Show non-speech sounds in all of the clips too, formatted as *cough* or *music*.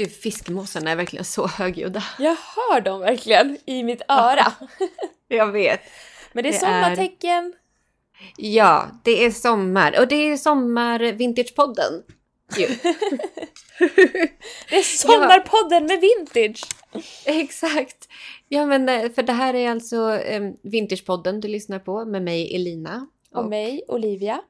Gud, fiskmåsarna är verkligen så högljudda. Jag hör dem verkligen i mitt öra. *laughs* Jag vet. Men det är Det sommartecken. Ja, det är sommar. Och det är sommar Vintagepodden. Ju. *laughs* Det är sommarpodden med vintage. Exakt. Ja, men eh, för det här är alltså eh, Vintagepodden du lyssnar på med mig Elina. Och mig, Olivia.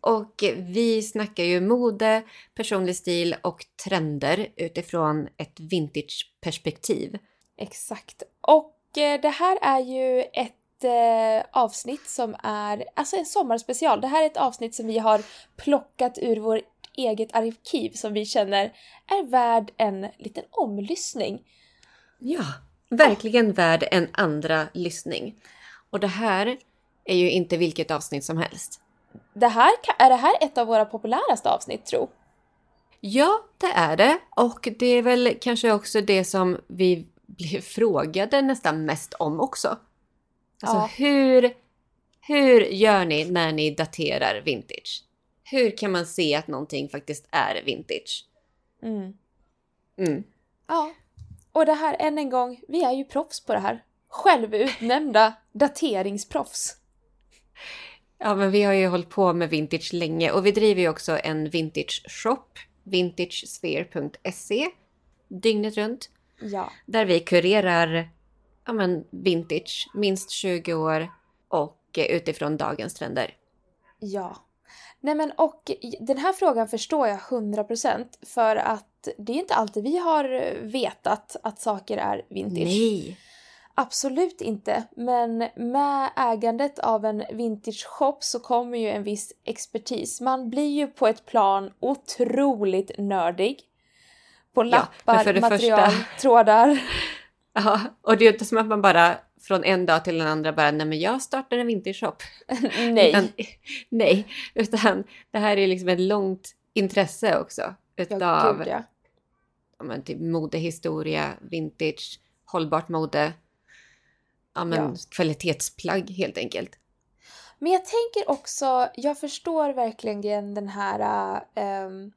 Och vi snackar ju mode, personlig stil och trender utifrån ett vintageperspektiv. Exakt. Och eh, det här är ju ett eh, avsnitt som är, alltså en sommarspecial. Det här är ett avsnitt som vi har plockat ur vårt eget arkiv som vi känner är värd en liten omlyssning. Ja, verkligen värd en andra lyssning. Och det här är ju inte vilket avsnitt som helst. Det här, är det här ett av våra populäraste avsnitt tro? Ja, det är det. Och det är väl kanske också det som vi blev *laughs* frågade nästan mest om också. Alltså Ja. hur, hur gör ni när ni daterar vintage? Hur kan man se att någonting faktiskt är vintage? Mm. Mm. Ja. Och det här, än en gång, vi är ju proffs på det här. Självutnämnda *laughs* dateringsproffs. Ja, men vi har ju hållit på med vintage länge och vi driver ju också en vintage shop, vintagesphere.se, dygnet runt. Ja. Där vi kurerar ja, men vintage, minst 20 år och eh, utifrån dagens trender. Ja. Nej men och den här frågan förstår jag 100% för att det är inte alltid vi har vetat att saker är vintage. Nej! Absolut inte. Men med ägandet av en vintage shop så kommer ju en viss expertis. Man blir ju på ett plan otroligt nördig. På lappar, det material, första- trådar. *laughs* Ja, och det är ju inte som att man bara från en dag till en andra bara, nej men jag startar en vintage shop. *laughs* Nej. Utan, *laughs* nej, utan det här är liksom ett långt intresse också. Ja, Utav gud ja. ja, men typ modehistoria, vintage, hållbart mode. Ja, men Ja. kvalitetsplagg helt enkelt. Men jag tänker också, jag förstår verkligen den här, ehm,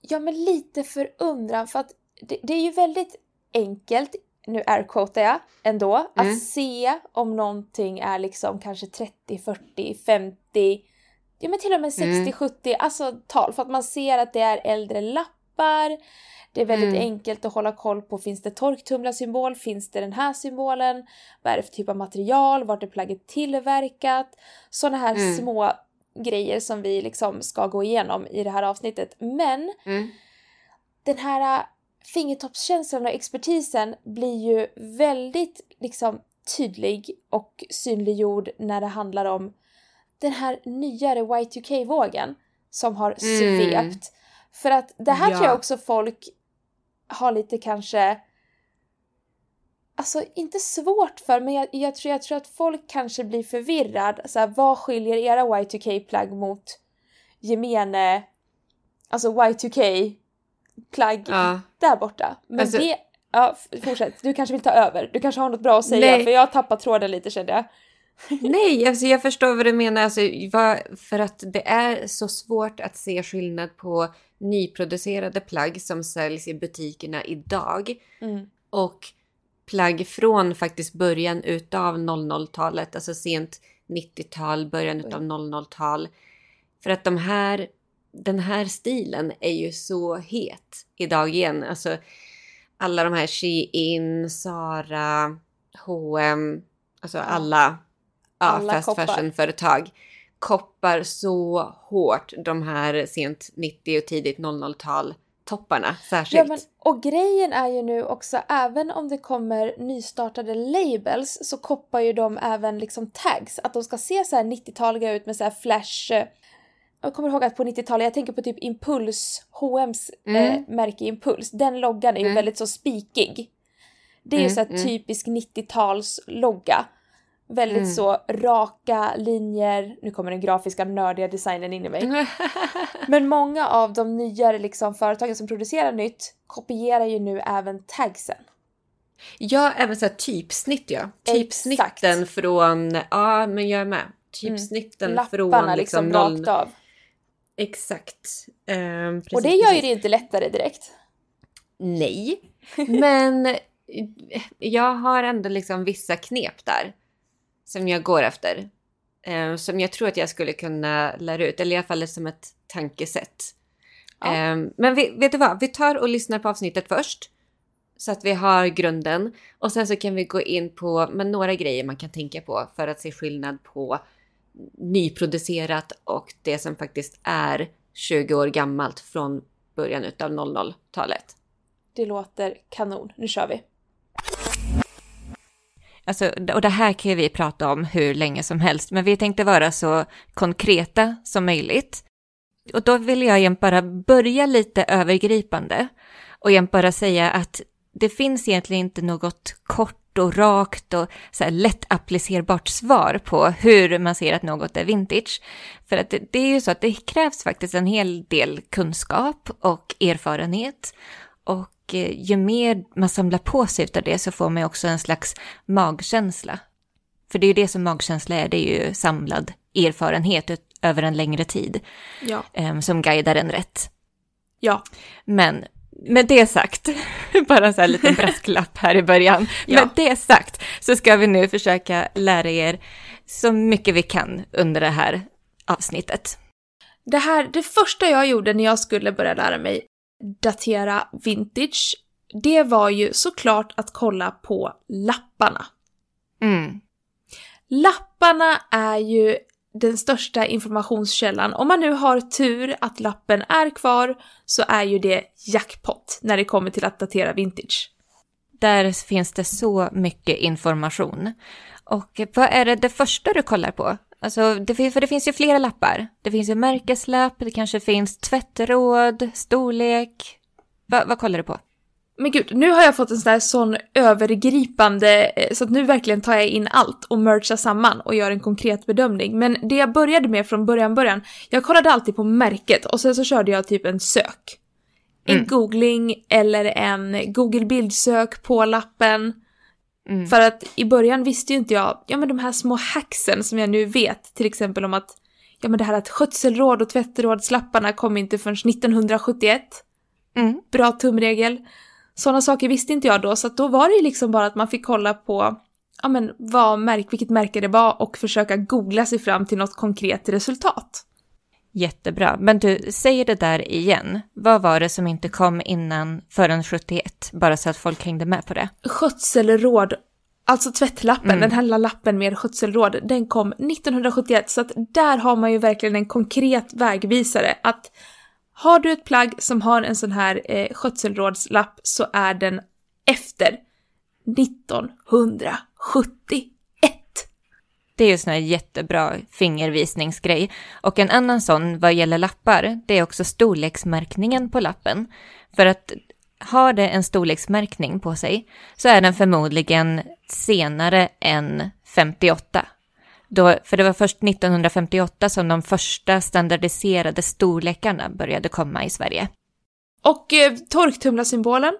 ja men lite förundran för att det, det är ju väldigt enkelt, nu airquotar jag ändå, Mm. att se om någonting är liksom kanske 30, 40, 50, ja men till och med 60, Mm. 70, alltså tal. För att man ser att det är äldre lappar, det är väldigt Mm. enkelt att hålla koll på, finns det torktumlarsymbol, finns det den här symbolen, vad är det för typ av material, vart är plagget tillverkat, sådana här Mm. små grejer som vi liksom ska gå igenom i det här avsnittet. Men Mm. den här äh, fingertoppskänslan och expertisen blir ju väldigt liksom tydlig och synliggjord när det handlar om den här nyare Y2K-vågen som har Mm. För att det här Ja. tror jag också folk har lite kanske Alltså inte svårt för, men jag, jag, tror, jag tror att folk kanske blir förvirrad. Så här, vad skiljer era Y2K-plagg mot gemene, alltså Y2K-plagg Ja. där borta? Men Alltså- det, ja fortsätt, du kanske vill ta över. Du kanske har något bra att säga, Nej. för jag har tappat tråden lite kände jag. *laughs* Nej, alltså jag förstår vad du menar. Alltså, för att det är så svårt att se skillnad på nyproducerade plagg som säljs i butikerna idag Mm. och plagg från faktiskt början utav 00-talet, alltså sent 90-tal, början utav 00-tal. För att de här, den här stilen är ju så het idag igen. Alltså alla de här Shein, Zara, H&M, alltså alla, ja, Alla fast koppar. fashion-företag koppar så hårt de här sent 90 och tidigt 00-tal topparna särskilt. Ja, men, och grejen är ju nu också, även om det kommer nystartade labels så koppar ju de även liksom tags. Att de ska se så här 90-taliga ut med så här flash... eh, Jag kommer ihåg att på 90-talet, jag tänker på typ Impuls, H&M's Mm. eh, märke Impuls. Den loggan är ju Mm. väldigt så spikig. Det är ju Mm, så här mm. typisk 90-tals logga. Väldigt Mm. så raka linjer. Nu kommer den grafiska nördiga designen in i mig. *laughs* Men många av de nyare liksom, företagen som producerar nytt kopierar ju nu även tagsen. Ja, även så här typsnitt ja. Exakt. Typsnitten från, ja men jag är med. Typsnitten Lapparna från liksom, liksom noll... rakt av. Exakt. Ehm, precis, och det gör ju det inte lättare direkt. nej. *laughs* Men jag har ändå liksom vissa knep där som jag går efter. Eh, som jag tror att jag skulle kunna lära ut, eller i alla fall som ett tankesätt. Ja. Eh, men vi, vet du vad, vi tar och lyssnar på avsnittet först. Så att vi har grunden. Och sen så kan vi gå in på men några grejer man kan tänka på för att se skillnad på nyproducerat och det som faktiskt är 20 år gammalt från början av 00-talet. Det låter kanon. Nu kör vi. Alltså, och det här kan vi prata om hur länge som helst, men vi tänkte vara så konkreta som möjligt. Och då vill jag bara börja lite övergripande och bara säga att det finns egentligen inte något kort och rakt och så här lätt applicerbart svar på hur man ser att något är vintage. För att det, det är ju så att det krävs faktiskt en hel del kunskap och erfarenhet. Och ju mer man samlar på sig av det så får man också en slags magkänsla. För det är ju det som magkänsla är, det är ju samlad erfarenhet över en längre tid. Ja. Eh, som guidar en rätt. Ja. Men med det sagt, *laughs* bara en sån här liten *laughs* brasklapp här i början. Ja. Med det sagt så ska vi nu försöka lära er så mycket vi kan under det här avsnittet. Det här, det första jag gjorde när jag skulle börja lära mig datera vintage, det var ju såklart att kolla på lapparna. Mm. Lapparna är ju den största informationskällan. Om man nu har tur att lappen är kvar så är ju det jackpot när det kommer till att datera vintage. Där finns det så mycket information. Och vad är det, det första du kollar på? Alltså, det, för det finns ju flera lappar. Det finns ju märkeslapp, det kanske finns tvättråd, storlek. Va, vad kollar du på? Men gud, nu har jag fått en sån där sån övergripande, eh, så att nu verkligen tar jag in allt och merchar samman och gör en konkret bedömning. Men det jag började med från början, början, jag kollade alltid på märket och sen så körde jag typ en sök. En mm. googling eller en Google bildsök på lappen. Mm. För att i början visste ju inte jag, ja men de här små hacksen som jag nu vet, till exempel om att, ja men det här att skötselråd och tvätterådslapparna kom inte förrän 1971. Mm. Bra tumregel. Sådana saker visste inte jag då, så då var det ju liksom bara att man fick kolla på ja, men vad märk, vilket märke det var och försöka googla sig fram till något konkret resultat. Jättebra, men du, säger det där igen. Vad var det som inte kom innan förrän 71? Bara så att folk hängde med på det. Skötselråd, alltså tvättlappen, mm. den här lilla lappen med skötselråd, den kom 1971. Så att där har man ju verkligen en konkret vägvisare. Att har du ett plagg som har en sån här eh, skötselrådslapp så är den efter 1971. Det är ju sån här jättebra fingervisningsgrej. Och en annan sån vad gäller lappar, det är också storleksmärkningen på lappen. För att har det en storleksmärkning på sig så är den förmodligen senare än 58. Då, för det var först 1958 som de första standardiserade storlekarna började komma i Sverige. Och eh, torktumlarsymbolen?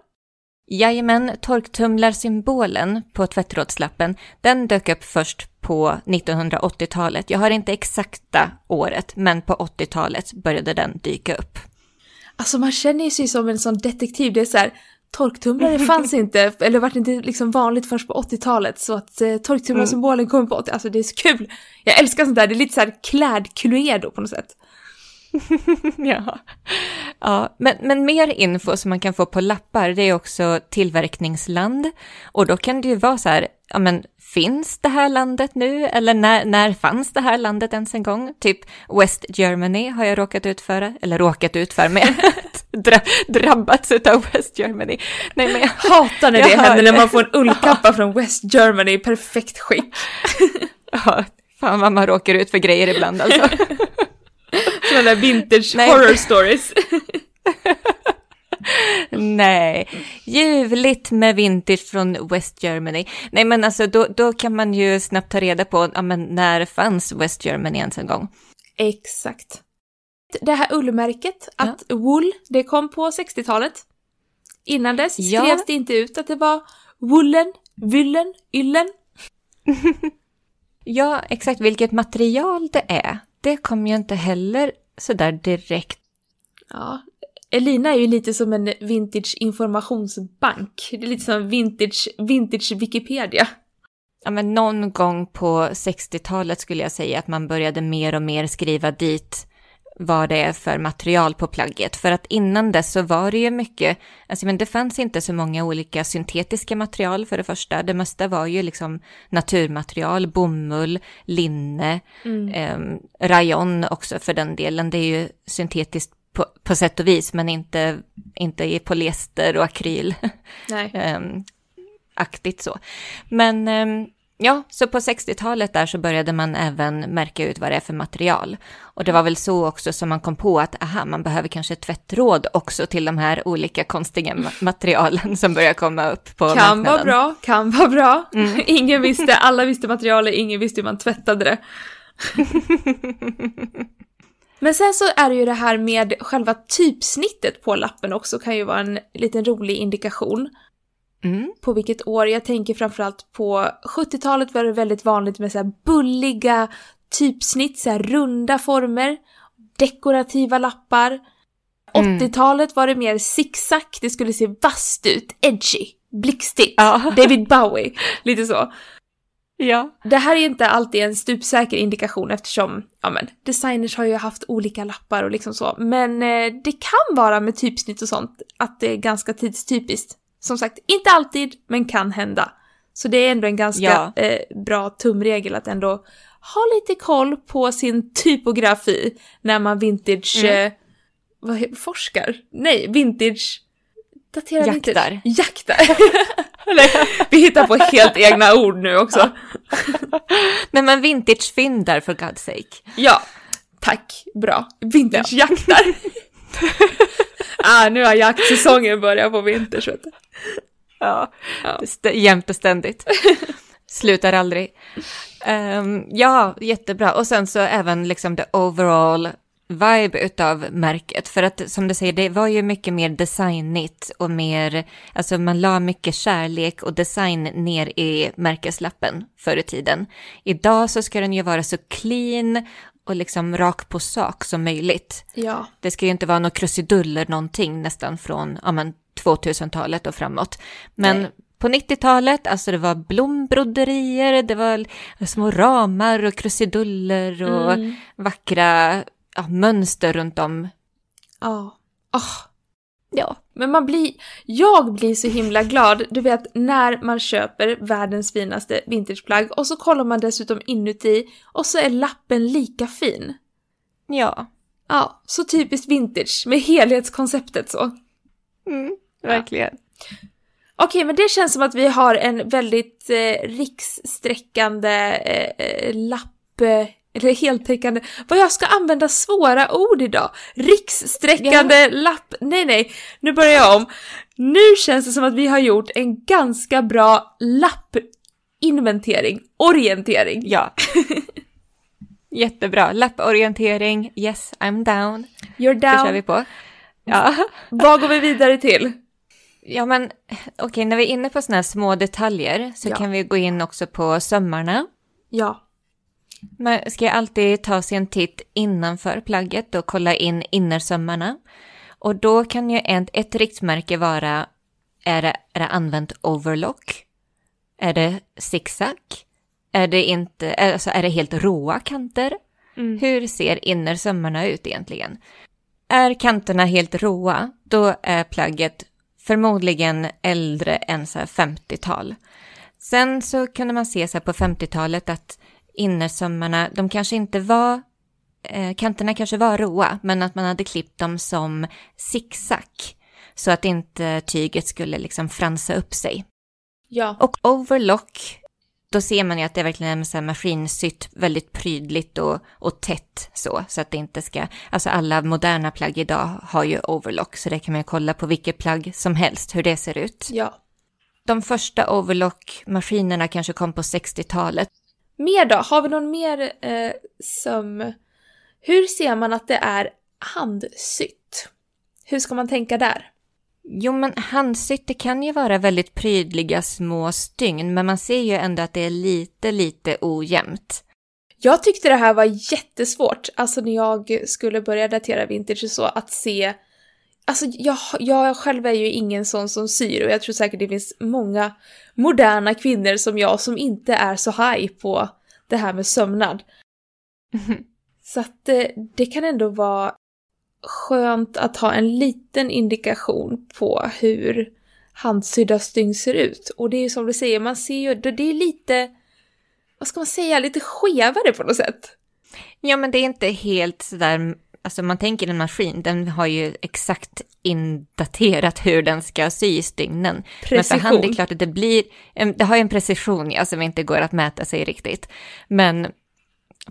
Jajamän, torktumlarsymbolen på tvättrådslappen, den dök upp först på 1980-talet. Jag har inte exakta året, men på 80-talet började den dyka upp. Alltså man känner sig som en sån detektiv, det är så här, torktumlare fanns inte, eller var inte liksom vanligt först på 80-talet, så att eh, torktumlarsymbolen kom på 80 alltså det är så kul. Jag älskar sånt där, det är lite så här klädkluedo på något sätt. *laughs* ja, ja men, men mer info som man kan få på lappar, det är också tillverkningsland. Och då kan det ju vara så här, ja men finns det här landet nu? Eller när, när fanns det här landet ens en gång? Typ West Germany har jag råkat ut för, eller råkat ut för med *laughs* dra, drabbats av West Germany. Nej, men jag hatar när det händer när man får en ullkappa från West Germany i perfekt skick. *laughs* ja, fan vad man råkar ut för grejer ibland alltså. Sådana där vintage Nej. horror stories. *laughs* Nej, ljuvligt med vintage från West Germany. Nej, men alltså då, då kan man ju snabbt ta reda på ja, men när fanns West Germany ens en gång. Exakt. Det här ullmärket, att ja. wool, det kom på 60-talet. Innan dess ja. skrevs det inte ut att det var woolen, vyllen, yllen. *laughs* ja, exakt vilket material det är, det kom ju inte heller sådär direkt. Ja, Elina är ju lite som en vintage informationsbank. Det är lite som vintage, vintage Wikipedia. Ja, men någon gång på 60-talet skulle jag säga att man började mer och mer skriva dit vad det är för material på plagget. För att innan dess så var det ju mycket, alltså men det fanns inte så många olika syntetiska material för det första. Det mesta var ju liksom naturmaterial, bomull, linne, Mm. eh, rayon också för den delen. Det är ju syntetiskt på, på sätt och vis, men inte, inte i polyester och akryl. Nej. *laughs* ehm, aktigt så. Men ehm, ja, så på 60-talet där så började man även märka ut vad det är för material. Och det var väl så också som man kom på att aha, man behöver kanske ett tvättråd också till de här olika konstiga ma- materialen som börjar komma upp på Kan marknaden. vara bra, kan vara bra. Mm. *laughs* Ingen visste, alla visste materialet, ingen visste hur man tvättade det. *laughs* Men sen så är det ju det här med själva typsnittet på lappen också kan ju vara en liten rolig indikation Mm. på vilket år. Jag tänker framförallt på 70-talet var det väldigt vanligt med så här bulliga typsnitt, så här runda former, dekorativa lappar. Mm. 80-talet var det mer zigzag, det skulle se vasst ut, edgy, blixtigt. Ja. *laughs* David Bowie, lite så. ja. Det här är inte alltid en stupsäker indikation eftersom, ja men, designers har ju haft olika lappar och liksom så. Men eh, det kan vara med typsnitt och sånt att det är ganska tidstypiskt. Som sagt, inte alltid, men kan hända. Så det är ändå en ganska Ja. eh, bra tumregel att ändå ha lite koll på sin typografi när man vintage... Mm. Eh, vad forskar? Nej, vintage... Daterar Jaktar. Vintage. Jaktar. *laughs* Vi hittar på helt egna ord nu också. *laughs* Men vintage-fynd där för God's sake. Ja, tack. Bra. Vintagejaktar. *laughs* ah, nu har jaktsäsongen börjat på vinters, vet du. *laughs* Ja, Ja. Jämt och ständigt. *laughs* Slutar aldrig. Ehm, ja, jättebra. Och sen så även liksom the overall vibe utav märket. För att som du säger, det var ju mycket mer designigt och mer, alltså man la mycket kärlek och design ner i märkeslappen förr i tiden. Idag så ska den ju vara så clean och liksom rak på sak som möjligt. Ja. Det ska ju inte vara några krusiduller någonting nästan från ja, men, 2000-talet och framåt. Men Nej. på 90-talet, alltså det var blombroderier, det var små ramar och krusiduller och Mm. vackra ja, mönster runt om. Ja. Ah. Ja. Men man blir, jag blir så himla glad, du vet när man köper världens finaste vintageplagg och så kollar man dessutom inuti och så är lappen lika fin. Ja, Ja, så typiskt vintage med helhetskonceptet så. Mm, verkligen. Okej, men det känns som att vi har en väldigt eh, rikssträckande eh, eh, lapp, eh, eller heltäckande, vad jag ska använda svåra ord idag. Rikssträckande lapp, nej nej, nu börjar jag om. Nu känns det som att vi har gjort en ganska bra lappinventering, orientering. Ja. *laughs* Jättebra. Lapporientering, yes, I'm down. You're Det kör down. vi på. Ja. Vad går vi vidare till? Ja, men okej, när vi är inne på sådana här små detaljer så Ja. kan vi gå in också på sömmarna. Ja. Man ska alltid ta sig en titt innanför plagget och kolla in innersömmarna. Och då kan ju ett, ett riktmärke vara, är det, är det använt overlock? Är det zigzag? Är det inte, alltså är det helt råa kanter? Mm. Hur ser innersömmarna ut egentligen? Är kanterna helt råa, då är plagget förmodligen äldre än så här 50-tal. Sen så kunde man se så på 50-talet att innersömmarna, de kanske inte var, eh, kanterna kanske var råa, men att man hade klippt dem som zigzag. Så att inte tyget skulle liksom fransa upp sig. Ja. Och overlock, då ser man ju att det verkligen är så här maskinsytt, väldigt prydligt och, och tätt så, så att det inte ska, alltså alla moderna plagg idag har ju overlock, så det kan man ju kolla på vilket plagg som helst, hur det ser ut. Ja. De första overlock-maskinerna kanske kom på 60-talet. Mer då? Har vi någon mer eh, söm... Hur ser man att det är handsytt? Hur ska man tänka där? Jo, men handsytt, det kan ju vara väldigt prydliga små stygn, men man ser ju ändå att det är lite, lite ojämnt. Jag tyckte det här var jättesvårt, alltså när jag skulle börja datera vintage så, att se Alltså jag, jag själv är ju ingen sån som syr och jag tror säkert det finns många moderna kvinnor som jag som inte är så high på det här med sömnad. *laughs* Så att eh, det kan ändå vara skönt att ha en liten indikation på hur handsydda stygn ser ut. Och det är ju som du säger, man ser ju, det är lite, vad ska man säga, lite skevare på något sätt. Ja, men det är inte helt sådär, alltså man tänker en maskin, den har ju exakt indaterat hur den ska sy i stygnen. Precision. Men för hand är det klart att det blir, det har ju en precision ja, som inte går att mäta sig riktigt. Men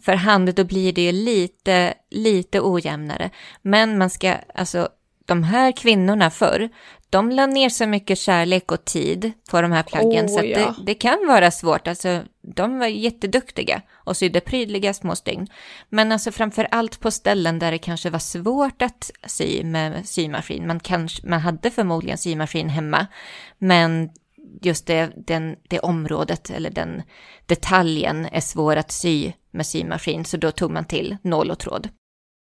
för hand då blir det ju lite, lite ojämnare. Men man ska, alltså de här kvinnorna förr, de la ner så mycket kärlek och tid på de här plaggen oh, så ja. det, det, kan vara svårt. Alltså, de var jätteduktiga och sydde prydliga små stygn. Men alltså framför allt på ställen där det kanske var svårt att sy med symaskin. Man, kanske, man hade förmodligen symaskin hemma, men just det, den, det området eller den detaljen är svår att sy med symaskin, så då tog man till nål och tråd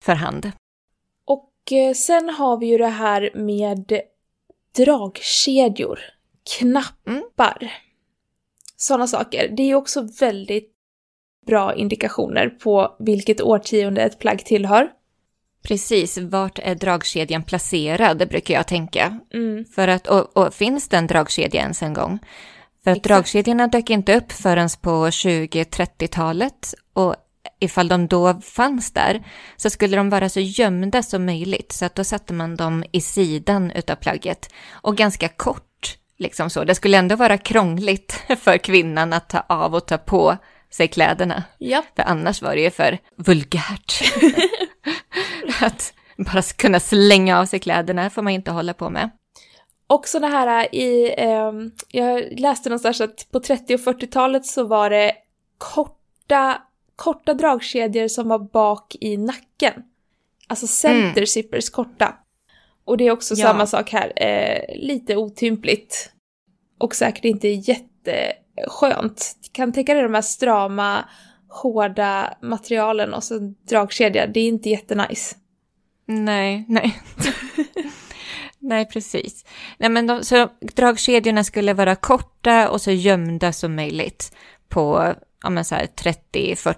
för hand. Och eh, sen har vi ju det här med dragkedjor, knappar, mm. sådana saker. Det är också väldigt bra indikationer på vilket årtionde ett plagg tillhör. Precis, vart är dragkedjan placerad, brukar jag tänka. Mm. För att, och, och, finns det en dragkedja ens en gång? För att Exakt. dragkedjorna dök inte upp förrän på 20-30-talet och ifall de då fanns där så skulle de vara så gömda som möjligt så att då satte man dem i sidan utav plagget och ganska kort liksom så. Det skulle ändå vara krångligt *laughs* för kvinnan att ta av och ta på sig kläderna. Ja. För annars var det ju för vulgärt. *laughs* *laughs* att bara kunna slänga av sig kläderna får man inte hålla på med. Och sådana här i, eh, jag läste någonstans att på 30 och 40-talet så var det korta, korta dragkedjor som var bak i nacken. Alltså center mm. zippers korta. Och det är också ja. samma sak här, eh, lite otympligt. Och säkert inte jätteskönt. Kan tänka dig de här strama, hårda materialen och så dragkedja, det är inte jättenice. Nej, nej. *laughs* Nej, precis. Nej, men de, så dragkedjorna skulle vara korta och så gömda som möjligt på ja, 30-40.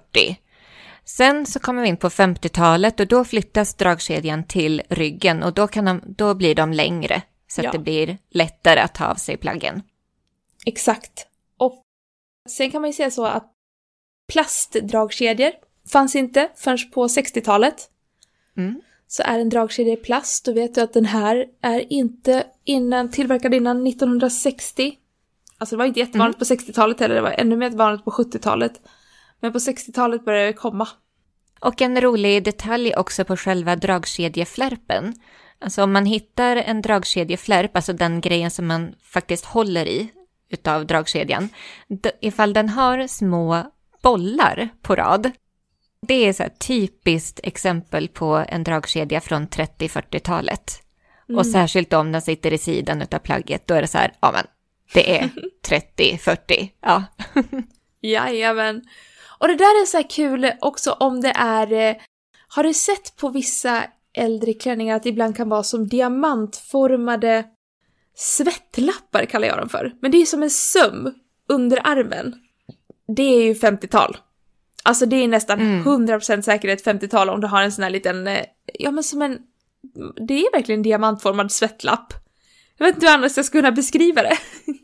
Sen så kommer vi in på 50-talet och då flyttas dragkedjan till ryggen och då, kan de, då blir de längre så att ja. det blir lättare att ta av sig plaggen. Exakt. Och sen kan man ju säga så att plastdragkedjor fanns inte förrän på 60-talet. Mm så är en dragkedja i plast, då vet du att den här är inte innan, tillverkad innan 1960. Alltså det var inte jättevanligt mm. på 60-talet heller, det var ännu mer vanligt på 70-talet. Men på 60-talet började det komma. Och en rolig detalj också på själva dragkedjeflärpen. Alltså om man hittar en dragkedjeflärp, alltså den grejen som man faktiskt håller i utav dragkedjan, ifall den har små bollar på rad, det är så typiskt exempel på en dragkedja från 30-40-talet. Mm. Och särskilt om den sitter i sidan av plagget, då är det så här, ja men det är *laughs* 30-40, ja. Jajamän. Och det där är så här kul också om det är, eh, har du sett på vissa äldre klänningar att det ibland kan vara som diamantformade svettlappar kallar jag dem för. Men det är som en söm under armen. Det är ju 50-tal. Alltså det är nästan mm. 100% säkerhet 50-tal om du har en sån här liten, eh, ja men som en, det är verkligen en diamantformad svettlapp. Jag vet inte hur annars jag skulle kunna beskriva det.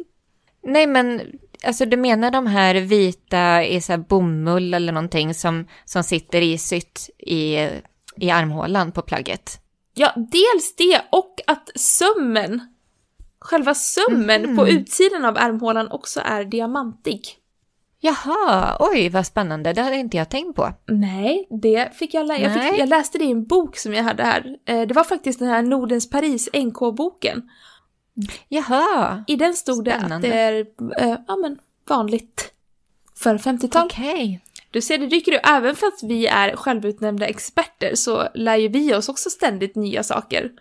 *laughs* Nej men, alltså du menar de här vita i så här bomull eller någonting som, som sitter i sytt i, i armhålan på plagget? Ja, dels det och att sömmen, själva sömmen mm. på utsidan av armhålan också är diamantig. Jaha, oj vad spännande, det hade inte jag tänkt på. Nej, det fick jag, lä jag, fick, jag läste det i en bok som jag hade här. Eh, det var faktiskt den här Nordens Paris, NK-boken. Jaha, I den stod spännande. det att det är, äh, ja men, vanligt för 50-tal. Okej. Okay. Du ser, det dyker upp, även för att vi är självutnämnda experter så lär ju vi oss också ständigt nya saker.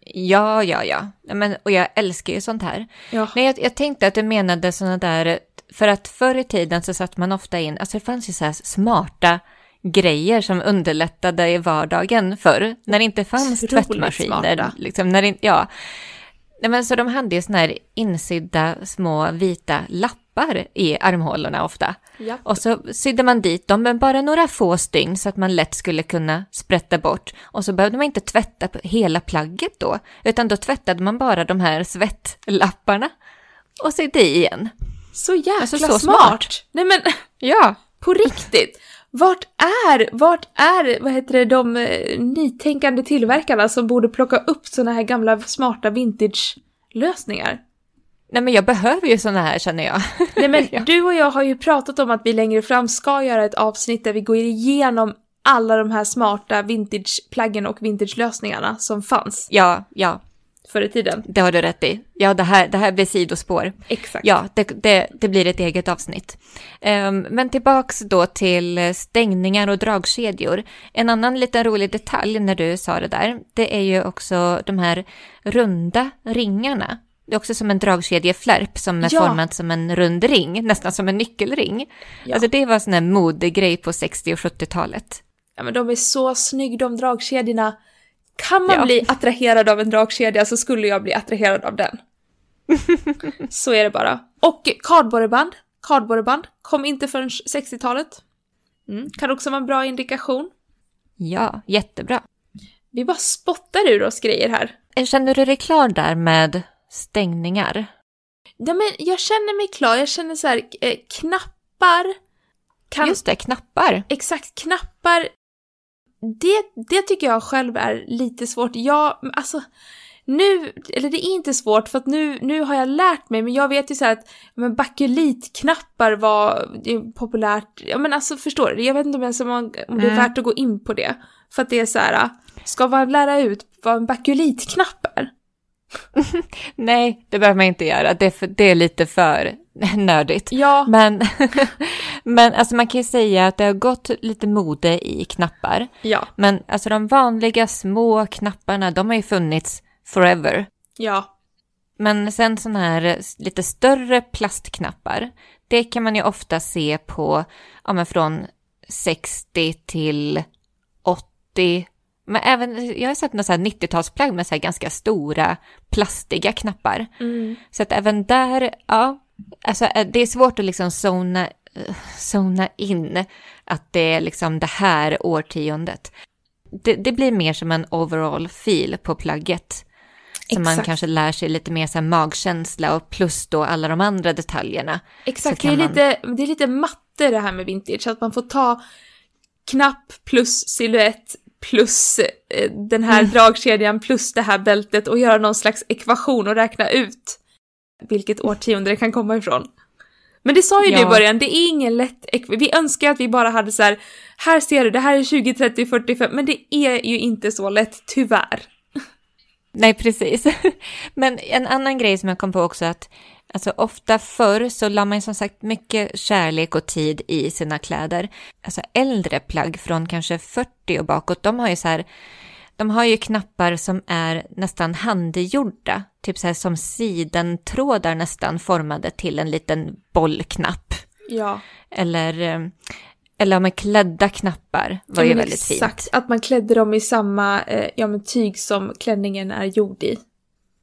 Ja, ja, ja. Men, och jag älskar ju sånt här. Ja. Nej, jag, jag tänkte att du menade sådana där för att förr i tiden så satt man ofta in, alltså det fanns ju så här smarta grejer som underlättade i vardagen förr, när det inte fanns Otroligt tvättmaskiner. Liksom, när det, ja. Nej, men så de hade ju såna här insydda små vita lappar i armhålorna ofta. Ja. Och så sydde man dit dem med bara några få stygn så att man lätt skulle kunna sprätta bort. Och så behövde man inte tvätta hela plagget då, utan då tvättade man bara de här svettlapparna och sydde i igen. Så jäkla Alltså, så smart. smart. Nej men *laughs* Ja, på riktigt. Vart är, vart är, vad heter det, de eh, nytänkande tillverkarna som borde plocka upp såna här gamla smarta vintage-lösningar? nej men jag behöver ju sådana här känner jag. *laughs* Nej men Ja. du och jag har ju pratat om att vi längre fram ska göra ett avsnitt där vi går igenom alla de här smarta vintage-plaggen och vintage-lösningarna som fanns Ja, ja, förr i tiden. det har du rätt i. Ja, det här, det här blir sidospår. Exakt. Ja, det, det, det blir ett eget avsnitt. Ehm, men tillbaks då till stängningar och dragkedjor. En annan liten rolig detalj när du sa det där, det är ju också de här runda ringarna. Det är också som en dragkedjeflärp som är Ja. formad som en rund ring, *laughs* nästan som en nyckelring. Ja. Alltså det var en sån här modegrej på 60 och 70-talet. Ja men de är så snygga de dragkedjorna. Kan man Ja. bli attraherad av en dragkedja så skulle jag bli attraherad av den. *laughs* så är det bara. Och kardborreband. Kardborreband kom inte förrän 60-talet. Mm. Kan också vara en bra indikation. Ja, jättebra. Vi bara spottar ur oss grejer här. Känner du dig klar där med stängningar? Ja, men jag känner mig klar. Jag känner så här, eh, knappar. Kan, Just det, knappar. Exakt, knappar. Det, det tycker jag själv är lite svårt. Jag, alltså, nu, eller det är inte svårt för att nu, nu har jag lärt mig, men jag vet ju så här att men bakelitknappar var populärt. Ja men alltså förstår du? Jag vet inte om, ens om, man, om det är Mm. värt att gå in på det. För att det är så här, ska man lära ut vad en bakelitknapp? *laughs* Nej, det behöver man inte göra. Det är, för, det är lite för nördigt. Ja, Men, *laughs* men alltså man kan ju säga att det har gått lite mode i knappar. ja, Men alltså de vanliga små knapparna, de har ju funnits forever. ja. Men sen sådana här lite större plastknappar, det kan man ju ofta se på, ja men från 60 till 80. Men även, jag har sett några så här 90-talsplagg med så ganska stora plastiga knappar. Mm. Så att även där, ja, alltså eh, det är svårt att liksom zona, zona in att det är liksom det här årtiondet. Det, det blir mer som en overall feel på plagget. Så man Exakt. kanske lär sig lite mer så magkänsla och plus då alla de andra detaljerna. Exakt, det är, man- lite, det är lite matte det här med vintage, att man får ta knapp plus silhuett plus eh, den här Mm. dragkedjan plus det här bältet och göra någon slags ekvation och räkna ut vilket årtionde det kan komma ifrån. Men det sa ju du i Ja. början, det är ingen lätt Vi önskar att vi bara hade så här, här ser du, det här är 20, 30, 45, men det är ju inte så lätt, tyvärr. Nej, precis. *laughs* Men en annan grej som jag kom på också att alltså ofta förr så la man som sagt mycket kärlek och tid i sina kläder. Alltså äldre plagg från kanske 40 och bakåt, de har ju så här, de har ju knappar som är nästan handgjorda, typ så här som sidentrådar nästan formade till en liten bollknapp. Ja, Eller, eh, eller med klädda knappar var ju men väldigt exakt, fint. att man klädde dem i samma eh, ja, men tyg som klänningen är gjord i.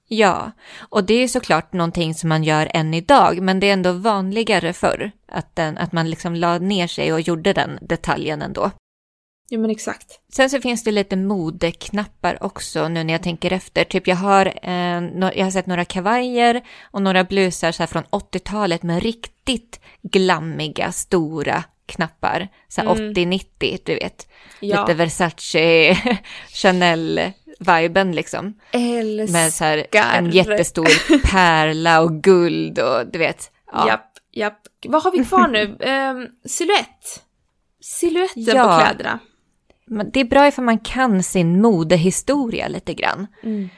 Ja, och det är såklart någonting som man gör än idag, men det är ändå vanligare förr att, den, att man liksom la ner sig och gjorde den detaljen ändå. Ja men exakt. Sen så finns det lite modeknappar också nu när jag tänker efter. Typ jag har, eh, no- jag har sett några kavajer och några blusar så från 80-talet med riktigt glammiga, stora knappar. Så Mm. 80-90, du vet. Ja. Lite Versace, *laughs* Chanel-viben liksom. Älskar. Med så här en jättestor *laughs* pärla och guld och du vet. Ja. Japp, japp. Vad har vi kvar nu? *laughs* um, Silhuett. Silhuetten Ja. på kläderna. Det är bra ifall man kan sin modehistoria lite grann. Mm.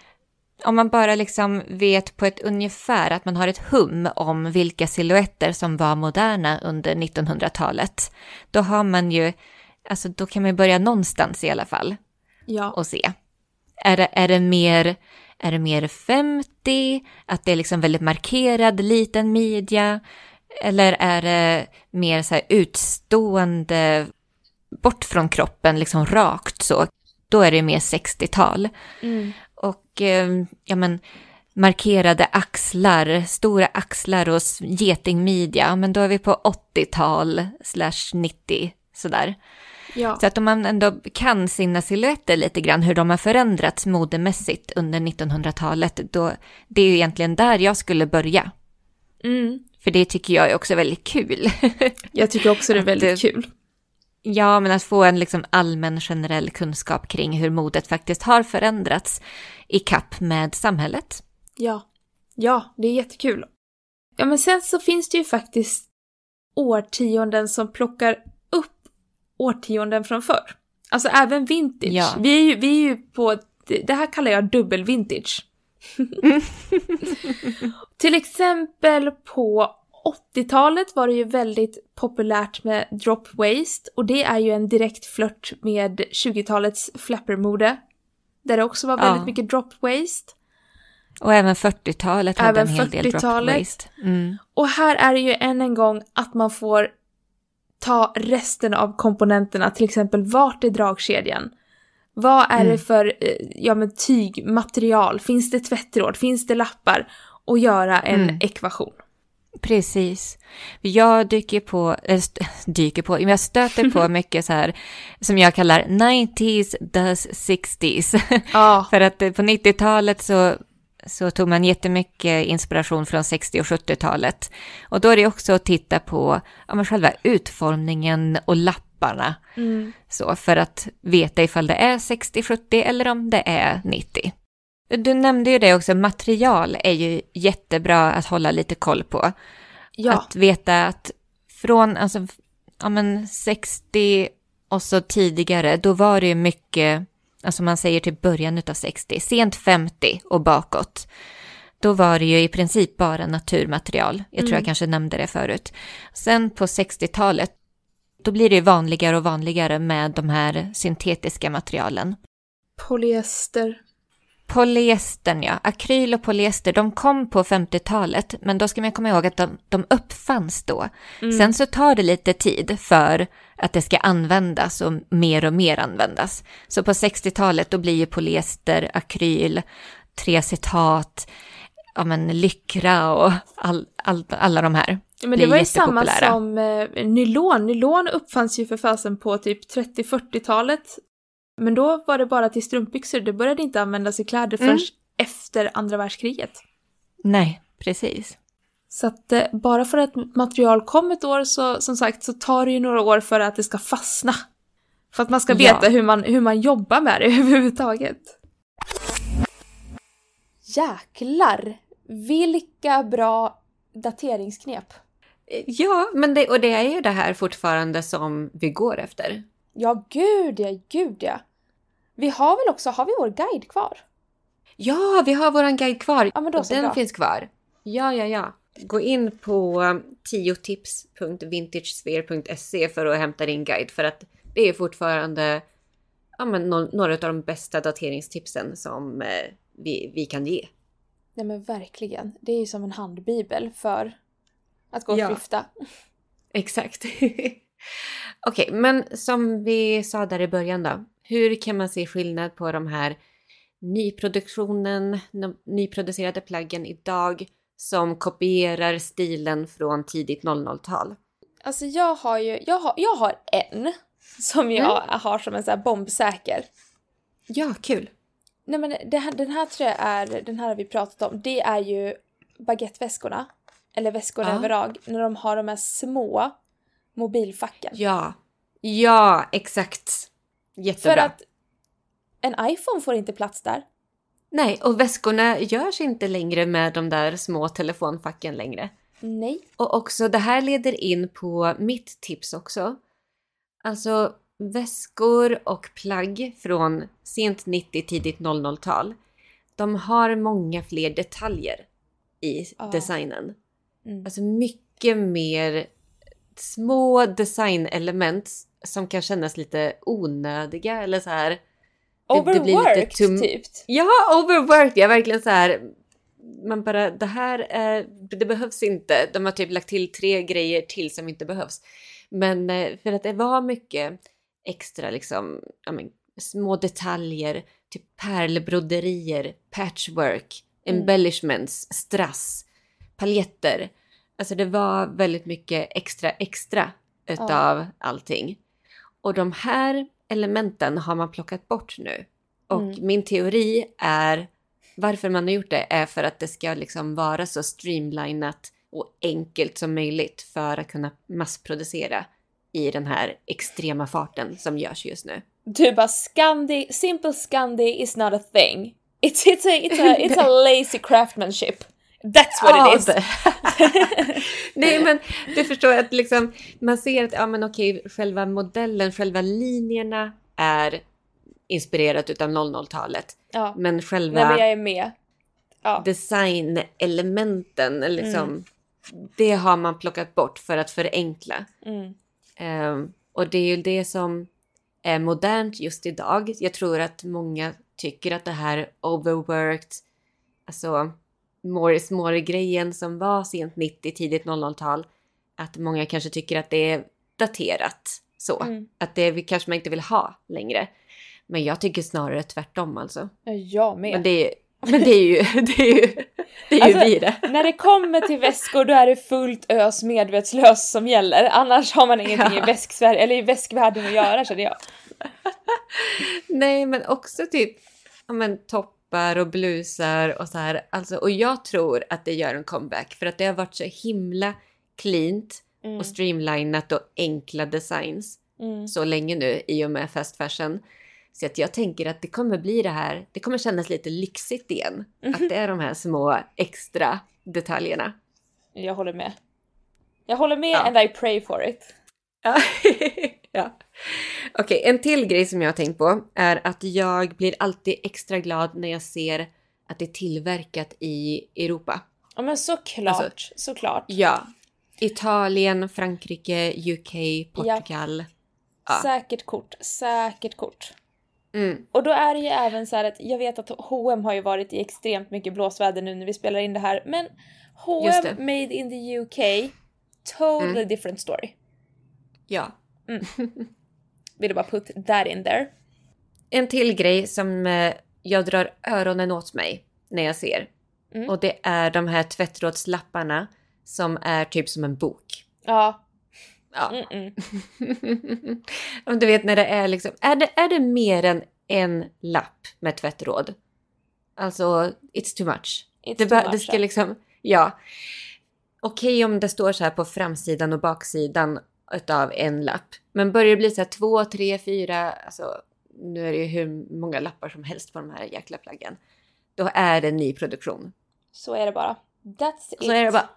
Om man bara liksom vet på ett ungefär att man har ett hum om vilka silhuetter som var moderna under 1900-talet. Då har man ju, alltså då kan man börja någonstans i alla fall Ja. och se. Är det, är det mer, är det mer 50, att det är liksom väldigt markerad liten midja? Eller är det mer så här utstående bort från kroppen, liksom rakt så, då är det mer 60-tal. Mm. Och eh, ja men markerade axlar, stora axlar och getingmidja, men då är vi på 80-tal slash 90 sådär. Ja. Så att om man ändå kan sina silhuetter lite grann, hur de har förändrats modemässigt under 1900-talet, då det är ju egentligen där jag skulle börja. Mm. För det tycker jag är också väldigt kul. *laughs* Jag tycker också det är väldigt det- kul. ja, men att få en liksom allmän generell kunskap kring hur modet faktiskt har förändrats i kapp med samhället. Ja. Ja, det är jättekul. Ja, men sen så finns det ju faktiskt årtionden som plockar årtionden från förr. Alltså även vintage. Ja. Vi, är ju, vi är ju på, det här kallar jag dubbel vintage. *laughs* Till exempel på 80-talet var det ju väldigt populärt med drop waist och det är ju en direkt flört med 20-talets flappermode. Där det också var väldigt Ja. mycket drop waist. Och även 40-talet hade Även en hel del drop 40-talet. waist. Mm. Och här är det ju än en gång att man får ta resten av komponenterna, till exempel vart är dragkedjan? Vad är Mm. det för eh, ja, men tygmaterial? Finns det tvättråd? Finns det lappar? Och göra en Mm. ekvation. Precis. Jag dyker på, äh, *laughs* dyker på, jag stöter på *laughs* mycket så här som jag kallar 90s does 60s. Ja, *laughs* För att eh, på 90-talet så, så tog man jättemycket inspiration från 60 och 70-talet. Och då är det också att titta på ja, själva utformningen och lapparna. mm. Så för att veta ifall det är 60, 70 eller om det är 90. Du nämnde ju det också, material är ju jättebra att hålla lite koll på. ja. Att veta att från alltså, ja, men 60 och så tidigare, då var det ju mycket, alltså man säger till början av 60, sent 50 och bakåt. Då var det ju i princip bara naturmaterial. Jag tror Mm. jag kanske nämnde det förut. Sen på 60-talet, då blir det vanligare och vanligare med de här syntetiska materialen. Polyester. Polyestern, ja. Akryl och polyester, de kom på 50-talet, men då ska man komma ihåg att de, de uppfanns då. Mm. Sen så tar det lite tid för att det ska användas och mer och mer användas. Så på 60-talet då blir ju polyester, akryl, treacetat, ja men lyckra och all, all, alla de här. Men det var ju samma som eh, nylon. Nylon uppfanns ju för fasen på typ 30-40-talet. Men då var det bara till strumpbyxor. Det började inte användas i kläder förrän Mm. efter andra världskriget. Nej, precis. Så att eh, bara för att material kom ett år så som sagt så tar det ju några år för att det ska fastna. För att man ska Ja. veta hur, man, hur man jobbar med det *laughs* överhuvudtaget. Jäklar! Vilka bra dateringsknep. Ja, men det, och det är ju det här fortfarande som vi går efter. Ja, gud ja, gud ja. Vi har väl också, har vi vår guide kvar? Ja, vi har våran guide kvar. Ja, men då så den bra. finns kvar. Ja, ja, ja. Gå in på 10tips.vintagesphere.se för att hämta din guide för att det är fortfarande ja, men, några av de bästa dateringstipsen som eh, vi, vi kan ge. Nej men verkligen. Det är ju som en handbibel för att gå och Ja. Exakt. *laughs* Okej, men som vi sa där i början då. Hur kan man se skillnad på de här nyproduktionen, de nyproducerade plaggen idag som kopierar stilen från tidigt 00-tal? Alltså jag har ju, jag har, jag har en som jag har som en sån här bombsäker. Ja, kul. Nej men här, den här tror jag är, den här har vi pratat om, det är ju baguetteväskorna. Eller väskorna Ja. överlag, när de har de här små mobilfacken. Ja. Ja, exakt. Jättebra. För att en iPhone får inte plats där. Nej, och väskorna görs inte längre med de där små telefonfacken längre. Nej. Och också, det här leder in på mitt tips också. Alltså väskor och plagg från sent 90, tidigt 00-tal. De har många fler detaljer i Ja. designen. Mm. Alltså mycket mer små designelement som kan kännas lite onödiga eller så här. det- det blir lite Overworked tum- typ. Ja, overworked! Jag är verkligen så här. Man bara, det här är, det behövs inte. De har typ lagt till tre grejer till som inte behövs. Men eh, för att det var mycket extra liksom, ja, men, små detaljer, typ pärlbroderier, patchwork, Mm. embellishments, strass, paljetter. Alltså det var väldigt mycket extra extra utav allting. Och de här elementen har man plockat bort nu. Och Mm. min teori är varför man har gjort det är för att det ska liksom vara så streamlinat och enkelt som möjligt för att kunna massproducera i den här extrema farten som görs just nu. Du bara Scandi, simple Scandi is not a thing. It's, it's, a, it's, a, it's a *laughs* lazy craftsmanship. That's what it is. det- *laughs* Nej men du förstår att liksom man ser att ja men okej själva modellen, själva linjerna är inspirerat utav 00-talet. Ja. Men själva Nej men jag är med. Ja. designelementen liksom det har man plockat bort för att förenkla. Mm. Ehm, och det är ju det som är modernt just idag. Jag tror att många tycker att det här overworked, alltså more is more-grejen som var sent 90, tidigt 00-tal, att många kanske tycker att det är daterat så. Mm. Att det vi kanske man inte vill ha längre. Men jag tycker snarare tvärtom alltså. Ja, Jag med. Men det är, men det är ju, *laughs* det är ju, det är ju Alltså, vi det. När det kommer till väskor då är det fullt ös medvetslös som gäller. Annars har man ingenting i, Ja. väsksver- eller i väskvärlden att göra känner jag. *laughs* Nej, men också typ ja, men, toppar och blusar och så här. Alltså, och jag tror att det gör en comeback för att det har varit så himla cleant Mm. och streamlinat och enkla designs Mm. så länge nu i och med fast fashion. Så att jag tänker att det kommer bli det här, det kommer kännas lite lyxigt igen. Att det *laughs* är de här små extra detaljerna. Jag håller med. Jag håller med Ja. and I pray for it. Ja. *laughs* ja. Okej, en till grej som jag har tänkt på är att jag blir alltid extra glad när jag ser att det är tillverkat i Europa. Ja men såklart, Alltså- såklart. Ja. Italien, Frankrike, UK, Portugal. Ja. Säkert kort, säkert kort. Mm. Och då är det ju även så här att jag vet att H&M har ju varit i extremt mycket blåsväder nu när vi spelar in det här. Men H&M. Mm. made in the UK, totally different story. Ja. *laughs* Vill du bara put that in there. En till grej som eh, jag drar öronen åt mig när jag ser. Mm. Och det är de här tvättrådslapparna som är typ som en bok. Ja. Ja. Om *laughs* du vet när det är liksom, är det, är det mer än en lapp med tvättråd? Alltså, it's too much. It's Det, too much, det ska liksom, ja. Okej om det står så här på framsidan och baksidan utav en lapp. Men börjar det bli så här två, tre, fyra, alltså nu är det ju hur många lappar som helst på de här jäkla plaggen. Då är det ny produktion. Så är det bara. That's it. Så är det bara.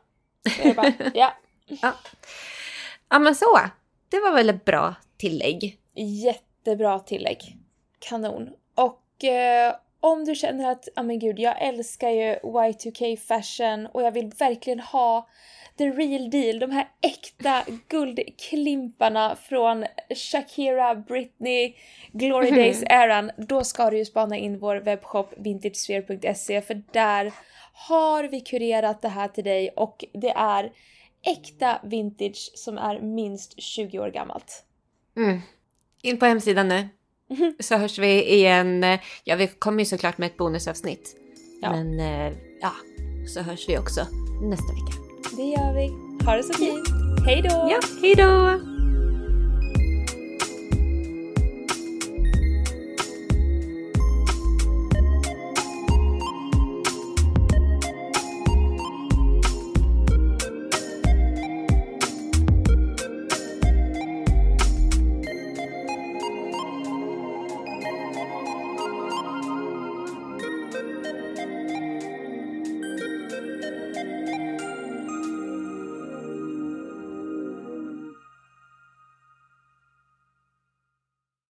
Så är det bara. *laughs* Ja. Ja. ja men så. Det var väl ett bra tillägg. Jättebra tillägg. Kanon. Och eh, om du känner att, ja men gud, jag älskar ju Y2K fashion och jag vill verkligen ha the real deal, de här äkta *laughs* guldklimparna från Shakira, Britney, Glory Days-eran, då ska du ju spana in vår webbshop vintagesphere.se för där har vi kurerat det här till dig och det är äkta vintage som är minst 20 år gammalt. Mm. In på hemsidan nu. *laughs* Så hörs vi igen. Ja, vi kommer ju såklart med ett bonusavsnitt. Ja. Men eh, ja, så hörs vi också nästa vecka. Det gör vi. Ha det så fint. Hej då! Ja, hej då!